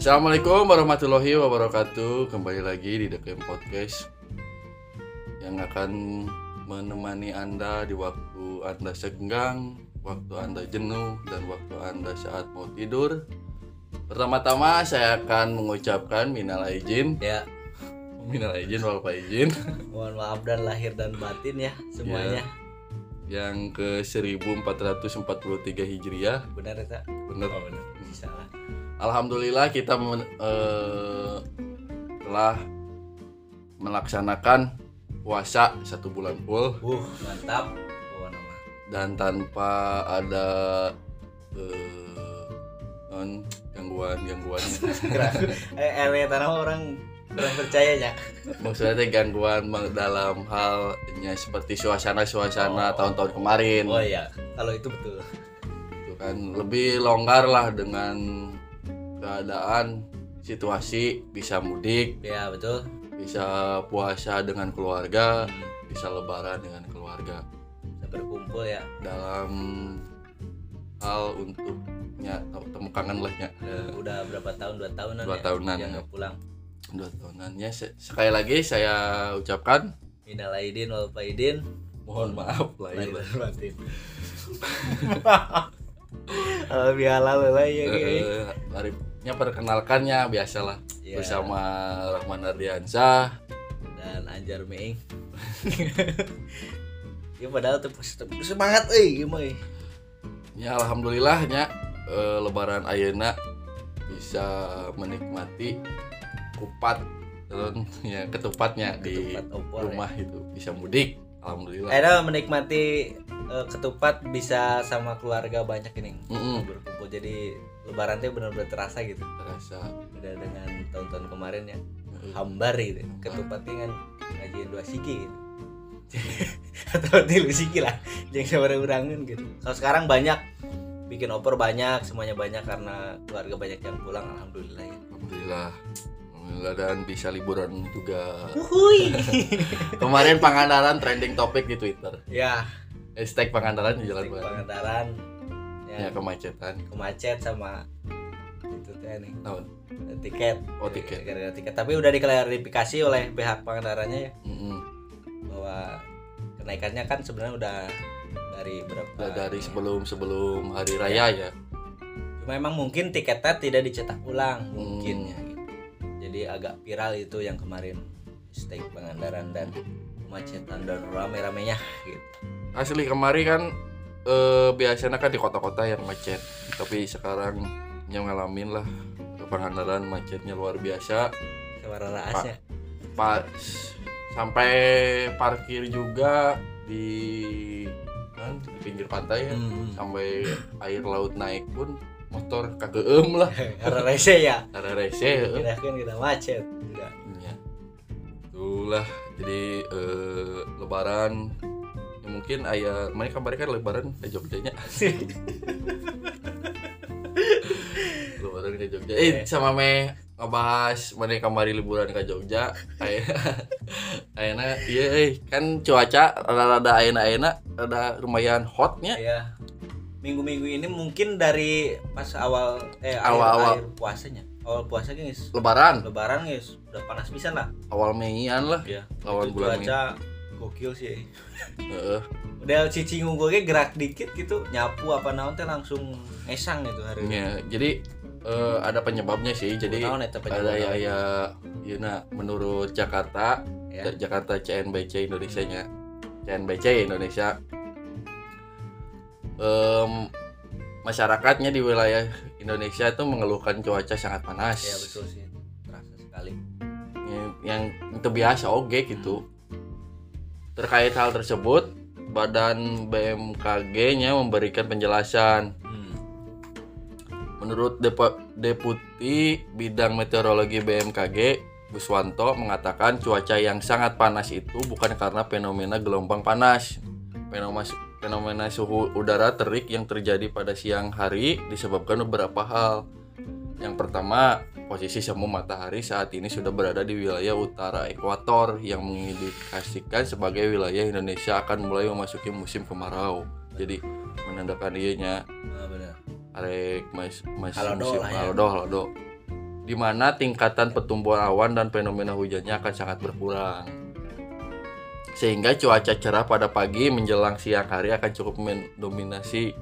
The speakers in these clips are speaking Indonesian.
Assalamualaikum warahmatullahi wabarakatuh Kembali lagi di The Camp Podcast Yang akan menemani Anda di waktu Anda senggang Waktu Anda jenuh Dan waktu Anda saat mau tidur Pertama-tama saya akan mengucapkan minal aijin Ya, Minal aijin wal faizin mohon maaf dan lahir dan batin ya semuanya. Yang ke 1443 Hijriah Benar ya, tak? Bener Oh, benar. Salah. Alhamdulillah kita men- eh, telah melaksanakan puasa satu bulan full Uh, mantap. Nama. dan tanpa ada eh, non gangguan gangguan eh, RW tanah orang kurang percaya ya. maksudnya teh gangguan dalam halnya seperti suasana suasana Oh. tahun-tahun kemarin Oh iya, kalau itu betul. gitu kan lebih longgar lah dengan keadaan situasi bisa mudik Ya, betul. bisa puasa dengan keluarga bisa lebaran dengan keluarga Bisa berkumpul ya. dalam hal untuk ya temu kangen lah ya Udah, udah berapa tahun? Dua tahunan Dua ya. tahunan, Yang ya. nggak pulang. dua tahunannya Se- sekali lagi saya ucapkan Minal aidin wal faidin. mohon maaf lahir Lahir dan batin. Alhamdulillah lah ya. Eh, Arifnya perkenalkannya biasalah Ya. bersama Rahman Ardiansah dan Anjar Meing. ya padahal tuh semangat euy gimana euy. ya alhamdulillahnya eh, lebaran ayeuna bisa menikmati kupat dan ya ketupatnya di Ketupat opor. rumah itu bisa mudik alhamdulillah Akhirnya menikmati eh, ketupat bisa sama keluarga banyak ini Mm-mm. berkumpul jadi lebaran tuh benar-benar terasa gitu. Terasa. Beda dengan tahun-tahun kemarin ya. Eh, hambar gitu. Ketupatnya kan ngajiin dua siki gitu. Atau tilu siki lah jangan sama urangan gitu. Kalau sekarang banyak. Bikin opor banyak semuanya banyak karena keluarga banyak yang pulang alhamdulillah ya. Alhamdulillah. Alhamdulillah dan bisa liburan juga. Uhuy. kemarin Pangandaran trending topik di Twitter. Ya. Hashtag Pangandaran di jalan Pangandaran ya ya kemacetan. kemacet sama itu teh nih. Tahun tiket. Oh, tiket. gara-gara tiket. Tapi udah diklarifikasi oleh pihak Pangandarannya ya. Bahwa kenaikannya kan sebenarnya udah dari berapa Udah dari sebelum sebelum hari raya ya? Cuma emang mungkin tiketnya tidak dicetak ulang Hmm. mungkin ya gitu. jadi agak viral itu yang kemarin stake Pangandaran dan kemacetan dan rame-ramenya gitu. Asli kemarin kan eh, biasanya kan di kota-kota yang macet. Tapi sekarang yang ngalamin lah Pangandaran macetnya luar biasa. Suara raasnya. pas sampai parkir juga di kan di pinggir pantai ya. Hmm. sampai air laut naik pun motor kageem lah. Karena rese ya? Ada rese kita kan kita macet. Udah. ya. itulah jadi eh, lebaran ya mungkin ayah mereka kemarin kan lebaran ke Jogjanya. Lebaran ke Jogja. Eh sama me ngebahas mana kemarin liburan ke Jogja. Kayak ayana iya eh kan cuaca rada-rada ayana-ayana rada lumayan hotnya. Ya minggu-minggu ini mungkin dari pas awal eh Awal-awal. awal puasanya. Awal puasa guys. Lebaran? Lebaran guys. Udah panas pisan lah. Awal Meian lah. Ya Itu bulan cuaca gokil sih Heeh. udah cici ngunggulnya gerak dikit gitu nyapu apa naon teh langsung esang gitu hari ini Ya, jadi eh, ada penyebabnya sih. Jadi Naon eta ada ya ya ya nah, menurut Jakarta, Ya. Ja- Jakarta CNBC Indonesia nya. CNBC Indonesia em, masyarakatnya di wilayah Indonesia itu mengeluhkan cuaca sangat panas. ya betul sih terasa sekali Ya- Yang itu biasa oke gitu. Terkait hal tersebut, Badan BMKG-nya memberikan penjelasan hmm. Menurut Depo- Deputi Bidang Meteorologi BMKG, Guswanto mengatakan cuaca yang sangat panas itu bukan karena fenomena gelombang panas. Fenomena, fenomena suhu udara terik yang terjadi pada siang hari disebabkan beberapa hal. Yang pertama, posisi semu matahari saat ini sudah berada di wilayah utara ekuator yang mengindikasikan sebagai wilayah Indonesia akan mulai memasuki musim kemarau. Jadi menandakan ianya Nah, benar arek mas mas Halodo musim lah ya. halodo halodo di mana tingkatan pertumbuhan awan dan fenomena hujannya akan sangat berkurang. Sehingga cuaca cerah pada pagi menjelang siang hari akan cukup mendominasi.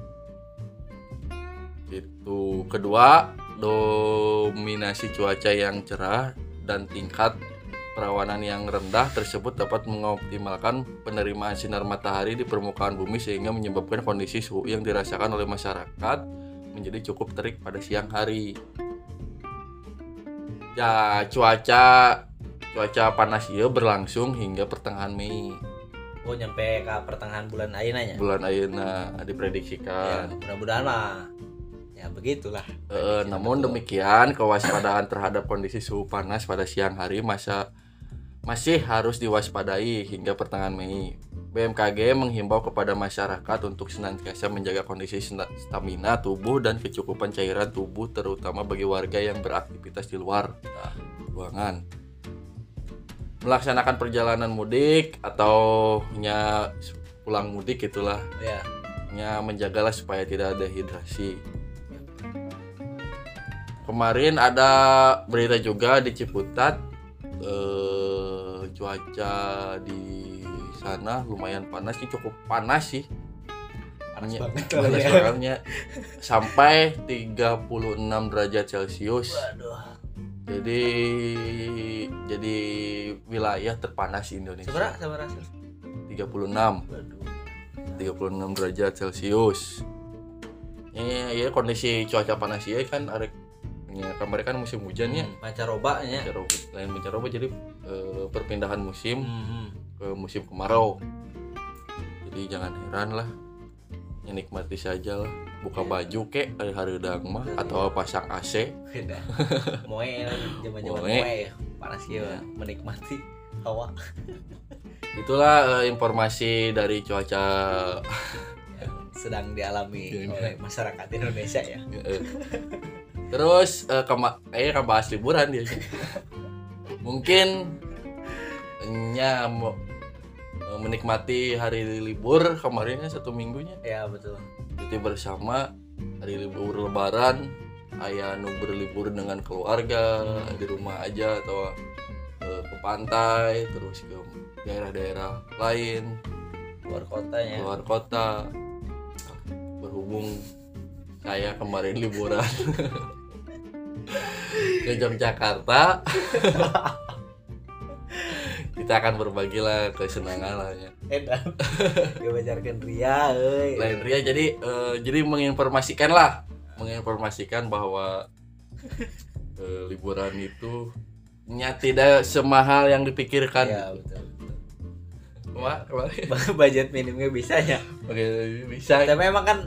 Itu kedua, dominasi cuaca yang cerah dan tingkat perawanan yang rendah tersebut dapat mengoptimalkan penerimaan sinar matahari di permukaan bumi sehingga menyebabkan kondisi suhu yang dirasakan oleh masyarakat menjadi cukup terik pada siang hari. Ya, cuaca cuaca panas iya berlangsung hingga pertengahan Mei. Oh nyampe ke pertengahan bulan ayeuna nya. Bulan ayeuna Ya, diprediksikan. mudah-mudahan mah ya begitulah. Eh, namun demikian, kewaspadaan terhadap kondisi suhu panas pada siang hari masa masih harus diwaspadai hingga pertengahan Mei. BMKG menghimbau kepada masyarakat untuk senantiasa menjaga kondisi stamina tubuh dan kecukupan cairan tubuh terutama bagi warga yang beraktivitas di luar ruangan. Melaksanakan perjalanan mudik atau nya pulang mudik itulah Ya. nya menjagalah supaya tidak ada hidrasi. Kemarin ada berita juga di Ciputat eh, cuaca di sana lumayan panas sih cukup panas sih Panas banget panas ya. bangetnya. sampai 36 derajat celcius Waduh. jadi jadi wilayah terpanas di Indonesia Seberapa seberapa hasil? 36 Waduh. 36 derajat celcius ya, ya kondisi cuaca panas ya kan arek ya, kemarin kan musim hujan ya Pancaroba nya. Pancaroba. lain pancaroba jadi eh, perpindahan musim Hmm. ke musim kemarau jadi jangan heran lah ya, nikmati saja lah buka Iya. baju kek hari hari udang mah atau pasang AC Beda. Moe zaman-zaman Moe. moe panas ya menikmati hawa itulah eh, informasi dari cuaca yang sedang dialami Iya. oleh masyarakat Indonesia ya. Terus eh kema eh kan bahas liburan dia. Mungkin nya mau eh, menikmati hari libur kemarinnya satu minggunya Ya betul. cuti bersama hari libur lebaran ayah nu berlibur dengan keluarga di rumah aja atau eh, ke pantai terus ke daerah-daerah lain Luar kotanya. keluar kota berhubung saya kemarin liburan ke Yogyakarta kita akan berbagi lah kesenangan lah ya Edan. Dibajarkan Ria euy. lain Ria jadi eh, jadi menginformasikan lah menginformasikan bahwa eh, liburan itu nya tidak semahal yang dipikirkan Ya betul. Wah, Budget minimnya bisa ya. oke bisa Tapi memang kan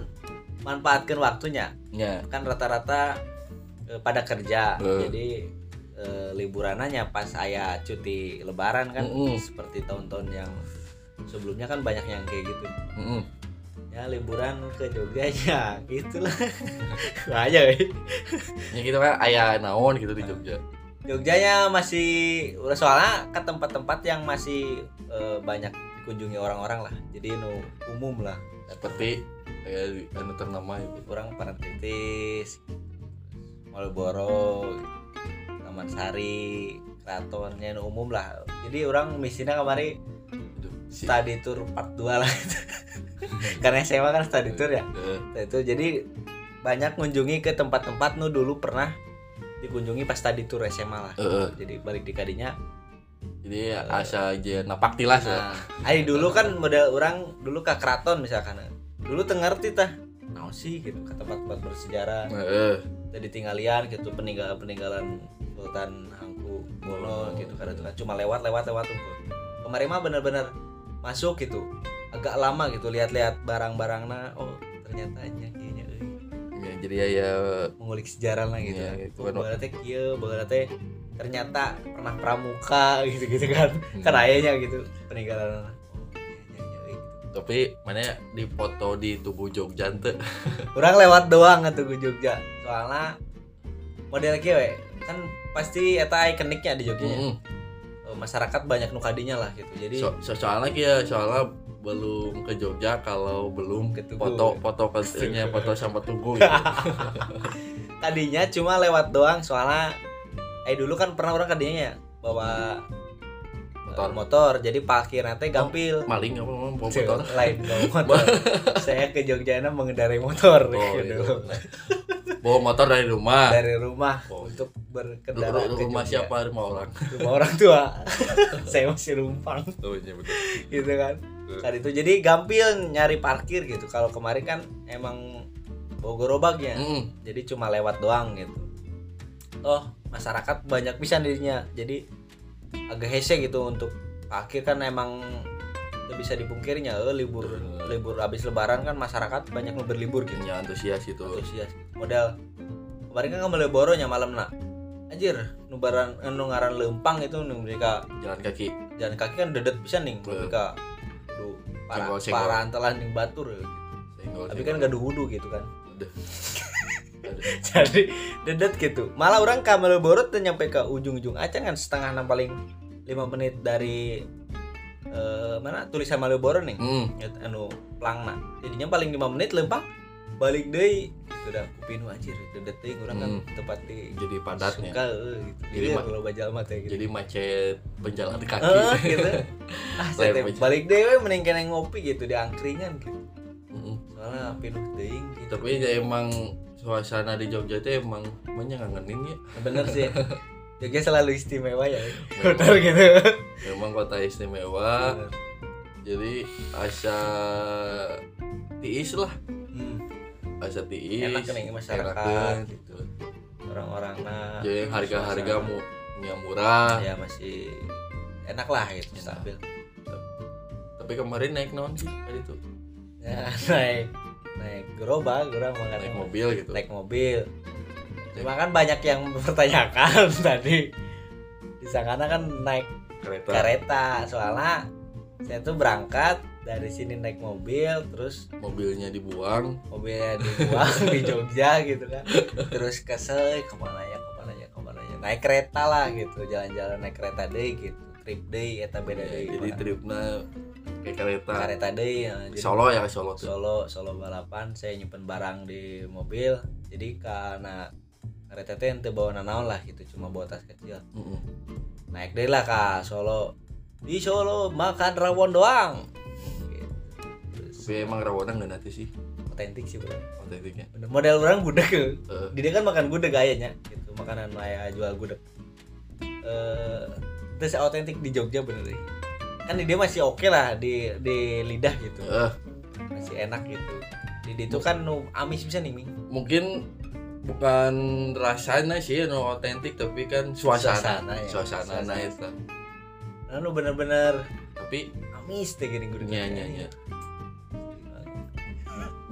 manfaatkan waktunya. ya Kan rata-rata eh, pada kerja. Eh. Jadi eh, liburannya pas ayah cuti lebaran kan Mm-mm. seperti tahun-tahun yang sebelumnya kan banyak yang kayak gitu. Mm-mm. Ya liburan ke Jogja ya gitulah. aja ya gitu kan ayah naon gitu di Jogja Jogjanya masih udah soalnya ke tempat-tempat yang masih eh, banyak dikunjungi orang-orang lah. Jadi nu umum lah. Seperti kayak anu ternama itu Kurang Parangtritis, Malboro, Taman Sari, Keratonnya umum lah. Jadi orang misinya kemarin si- study tour part 2 lah. Karena SMA kan study tour ya. Eh, Nah, itu jadi banyak mengunjungi ke tempat-tempat nu dulu pernah dikunjungi pas study tour SMA lah. eh, eh. Jadi balik di kadinya jadi asa aja napak tilas ya ari dulu kan model orang dulu ke keraton misalkan. Dulu teu ngerti tah. Naon sih gitu ke tempat-tempat bersejarah. Eh, eh. Tadi tinggalan gitu peninggalan peninggalan Sultan Hangku Bono gitu karena itu kan cuma lewat lewat lewat tuh. Kemarin mah bener-bener masuk gitu. Agak lama gitu lihat-lihat barang-barangnya. Oh, ternyata nya kayaknya euy. ya, jadi ya, ya mengulik sejarah lah gitu. Iya, gitu Oh, kan. kieu, bageula teh ternyata pernah pramuka gitu-gitu kan. Kan ayahnya gitu peninggalan. Oh, tapi mana di foto di tubuh Jogja teh Orang lewat doang ke Jogja. Soalnya model kieu we, kan pasti eta ikoniknya di Jogja. Mm-mm. Eh, Masyarakat banyak nu kadinya lah gitu. Jadi so, so- soalnya kia soalnya belum ke Jogja kalau belum Ke Tugu. foto foto katanya foto sama tugu gitu. tadinya cuma lewat doang soalnya eh dulu kan pernah orang kadinya ya bawa motor. motor, motor. Jadi parkir nanti gampil. Maling apa bawa motor? lain bawa motor. Saya ke Jogja mengendarai motor oh, gitu. iya. bawa motor dari rumah? Dari rumah Oh. untuk Ru- berkendara ru- ke rumah Jogja. siapa? Rumah orang? Rumah orang tua. Saya masih numpang oh iya betul. Gitu kan. Saat itu jadi gampil nyari parkir gitu. Kalau kemarin kan emang bawa gerobaknya. Mm, jadi cuma lewat doang gitu. Oh masyarakat banyak bisa dirinya. Jadi agak hese gitu untuk parkir kan emang bisa dipungkirnya eh, libur Betul. libur habis lebaran kan masyarakat banyak yang berlibur gitu. Ya antusias itu antusias. Model kemarin kan kembali boronya malam nak. Anjir nubaran nu ngaran lempang itu mereka. Jalan kaki. Jalan kaki kan dedet bisa nih mereka. Duh para para antelan ning batur. Gitu. senggol tapi kan gak ada wudhu gitu kan. jadi dedet gitu. Malah orang ke Malioboro tuh nyampe ke ujung-ujung acan kan setengah enam paling lima menit dari eh, mana? Tulisan Malioboro nih. Hmm, ya, anu pelangna jadinya paling lima menit lempang balik deh itu udah kupinu anjir dedet teh orang kan Hmm. tempat di jadi padatnya. suka eh, gitu. Jadi jadi ma- kalau bajal mah teh gitu. jadi macet penjalan kaki. Eh, gitu. Ah balik deh we, mending kena ngopi gitu di angkringan gitu. Mm-mm. soalnya pinuh teuing gitu. Tapi ya emang suasana di Jogja itu emang banyak ngangenin ya. Bener sih. Jogja selalu istimewa ya. Bener gitu. Memang kota istimewa. Bener. jadi asa tiis lah. Hmm, asa tiis. Enak nih masyarakat. gitu. Orang-orang nah jadi harga-harga mu yang murah. Ya masih enak lah gitu Enak. stabil. Tapi kemarin naik non sih tadi tuh. Ya, naik naik gerobak orang makan naik mobil gitu. Naik mobil. Cuma kan banyak yang mempertanyakan tadi. Di sana kan naik kereta. kereta. Soalnya saya tuh berangkat dari sini naik mobil terus mobilnya dibuang. mobilnya dibuang di Jogja gitu kan. Terus kesel ke mana ya ke mana ya ke mana ya? Naik kereta lah gitu jalan-jalan naik kereta deh gitu. Trip day eta beda Ya, deh jadi tripnya kayak kereta. Kereta deh ya. Jadi Solo ya Solo tuh. Solo Solo balapan saya nyimpen barang di mobil. Jadi karena kereta teh ente bawa nanaon lah gitu cuma bawa tas kecil. Mm-mm. naik deh lah ke Solo. Di Solo makan rawon doang. Gitu. tapi emang rawonan gak nanti sih. Otentik sih bro. Otentiknya model orang gudeg. Di dia kan makan gudeg kayaknya gitu makanan kayak jual gudeg. Eh terus otentik di Jogja bener deh kan di dia masih oke lah di di lidah gitu. Eh, masih enak gitu. Di dia tuh kan nu amis bisa nih Ming. mungkin bukan rasanya sih no otentik tapi kan suasana. Suasana, ya. suasana, Suasana. nah itu nah nu bener-bener tapi amis teh gini gudeg. Nya nya nya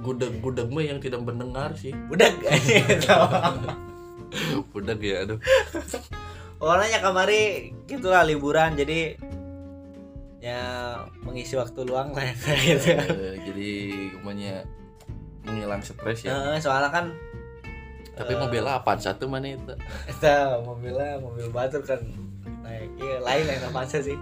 gudeg gudeg mah yang tidak mendengar sih. Gitu gudeg ya aduh. Pokoknya kamari gitulah liburan jadi ya mengisi waktu luang lah gitu. Eh, jadi umumnya menghilang stres ya. Eh, soalnya kan tapi eh, mobil apa satu mana itu? Eta mobilnya mobil batur kan naik. Iya lain lain apa sih.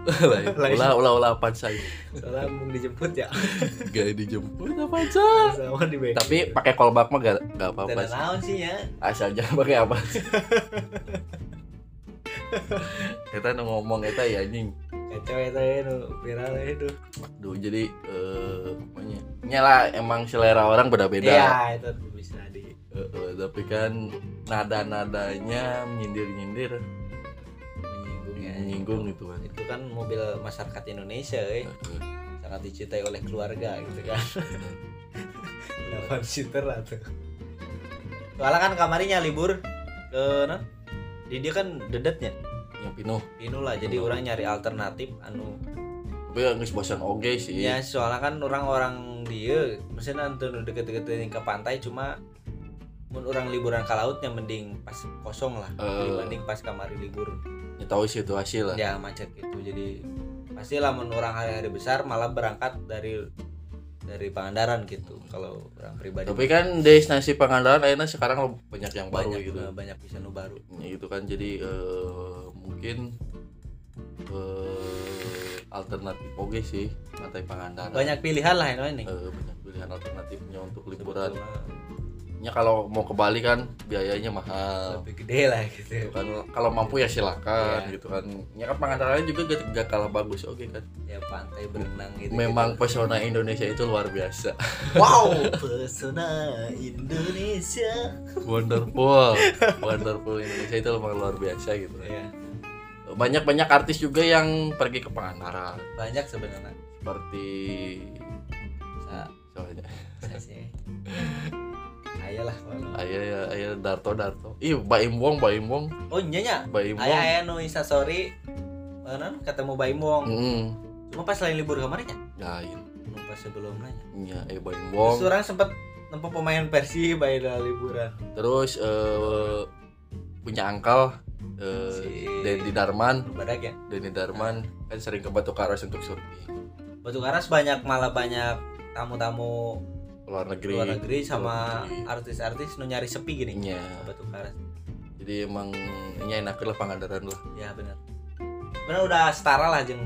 Lain. ulah ulah ulah apa saya soalnya mau dijemput ya. Gak dijemput apa sih tapi pakai kolbak mah gak, gak apa apa naon sih ya. Asal jangan pakai apa kita ngomong kita ya anjing kacau ya teh nu viral ya itu Duh, jadi eh pokoknya nyala emang selera orang beda-beda. Iya itu bisa di Eh, eh, tapi kan nada-nadanya nyindir-nyindir menyinggung ya. Menyinggung gitu kan. Itu kan mobil masyarakat Indonesia eh. Eh, eh, sangat dicintai oleh keluarga gitu kan. Delapan seater lah tuh? Soalnya kan kamarnya libur ke nah, di dia kan dedetnya yang pinuh. Inu lah jadi Hmm. orang nyari alternatif anu. Tapi ya nggak bosan oge sih. Ya soalnya kan orang-orang dia anu nu deket-deket ke pantai cuma mun orang liburan ke lautnya mending pas kosong lah Eh. dibanding pas kamari libur. Ya, tahu situasi lah. Ya macet gitu jadi pastilah mun orang hari-hari besar malah berangkat dari dari Pangandaran gitu kalau orang pribadi. Tapi kan destinasi Pangandaran akhirnya sekarang banyak yang baru banyak gitu. eh, banyak bisa nu baru. Ya, gitu kan jadi eh, mungkin eh, alternatif oge sih pantai Pangandaran. Banyak pilihan lah ini. Eh, banyak pilihan alternatifnya untuk liburan. Sebetulnya. ya kalau mau ke Bali kan biayanya mahal. Lebih gede lah gitu. Gitu kan. Kalau mampu ya silakan Iya. gitu kan. Ya kan Pangandaran juga gak, gak kalah bagus oke kan. Ya pantai berenang gitu memang pesona Indonesia itu luar biasa. Wow pesona Indonesia. Wonderful. Wonderful Indonesia itu memang luar biasa gitu ya banyak banyak artis juga yang pergi ke Pangandaran banyak sebenarnya. Seperti Sa soalnya ayolah ayah ya ayah Darto Darto. Ih Baim Wong Baim Wong. Oh iya nya Baim Wong ayah ayah nu Insta story mana ketemu Baim Wong. Mm, cuma pas lain libur kemarin ya? Lain. Nu pas sebelumnya. Ya eh Baim terus Wong. Orang sempat nempuh pemain Persib bayi liburan. Terus eh, punya angkal eh, Si- Dendi Darman. Badak ya. Denny Darman kan sering ke Batu Karas untuk surfing Batu Karas banyak malah banyak tamu-tamu luar negeri. luar negeri sama artis-artis nu nyari sepi gini. Iya. ke Batu Karas. Jadi emang ini enak lah Pangandaran lah. Ya benar benar udah setara lah jeng.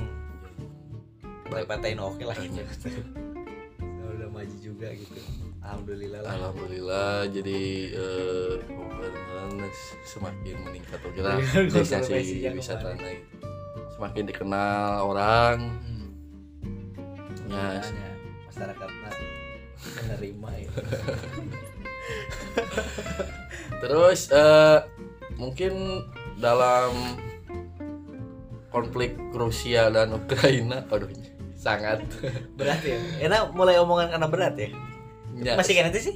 Partai-partai nu oke lah. Gitu maju juga gitu. Alhamdulillah lah. Alhamdulillah jadi Pangandaran semakin meningkat. Lah Dengan destinasi wisata gitu. semakin dikenal orang. Hmm. ya. Makanya masyarakatnya menerima ya. Terus eh mungkin dalam konflik Rusia dan Ukraina aduh sangat. Berat ya. Enak mulai omongan karena berat ya? Ya, masih kayak nanti sih?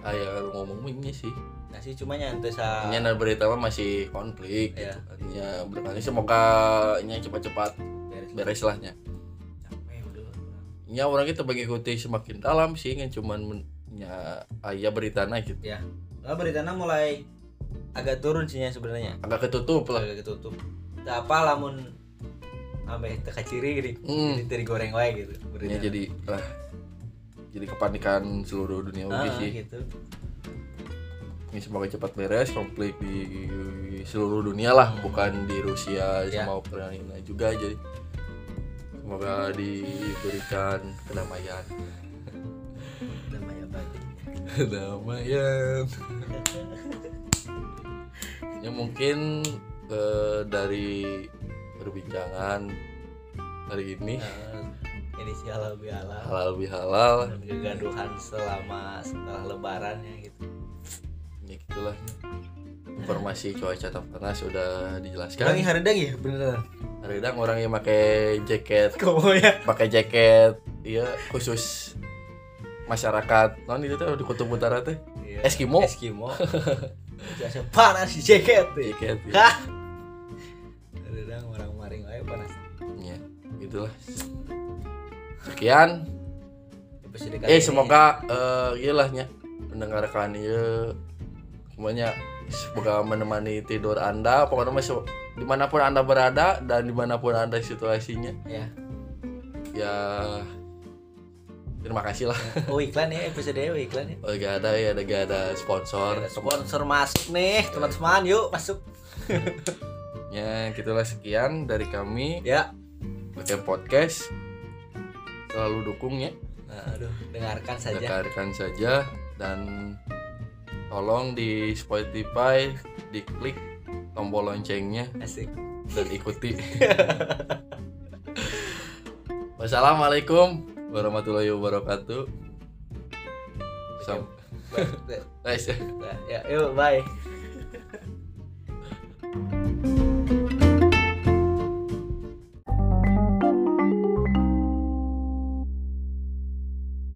Ayah ngomongnya sih. Masih cuma nyantai sa Nya nah, berita mah masih konflik Iya. gitu kan. Ya berkali semoga nya cepat-cepat beres. beres lah nya. capek udah Nya orang kita mengikuti semakin dalam sih kan cuman men- nya aya beritana gitu. ya lah beritanya mulai agak turun sih sebenarnya. Agak ketutup lah. agak ketutup. Tak apa lamun sampai teka ciri gini Hmm. jadi dari goreng wae gitu beritanya. jadi lah jadi kepanikan seluruh dunia ah, sih. gitu Ini semoga cepat beres konflik di seluruh dunia lah, Hmm. bukan di Rusia Ya. sama Ukraina juga jadi semoga diberikan kedamaian. bagus Kedamaian. ya mungkin eh, dari perbincangan hari ini. Nah, inisial lebih halal halal. Bihalal dan kegaduhan selama setelah lebaran ya gitu. Ya gitulah. Informasi cuaca tak panas sudah Orang dijelaskan. Yang haredang ya beneran. Hari ini orang yang pakai jaket. Komo ya. Pakai jaket iya khusus masyarakat. Non itu tuh di kutub utara tuh. Iya. Eskimo. Eskimo. Jasa panas di jaket jaket ya. Gitulah. Sekian. Eh semoga eh iyalah nya. Mendengarkan ya semuanya semoga menemani tidur anda. Pokoknya mas di mana pun anda berada dan di mana pun anda situasinya. Ya. Ya terima kasih lah. Oh iklan ya episode oh, iklan ya. Oh, gak ada ya ada gak ada sponsor. Ada sponsor masuk nih. Teman-teman yuk masuk. Ya gitulah sekian dari kami. Ya pakai podcast selalu dukung ya. Nah, aduh dengarkan saja. Dengarkan saja dan tolong di Spotify diklik tombol loncengnya asik. dan ikuti. Wassalamualaikum warahmatullahi wabarakatuh. Sam Ba- ba- nice. Ya yuk bye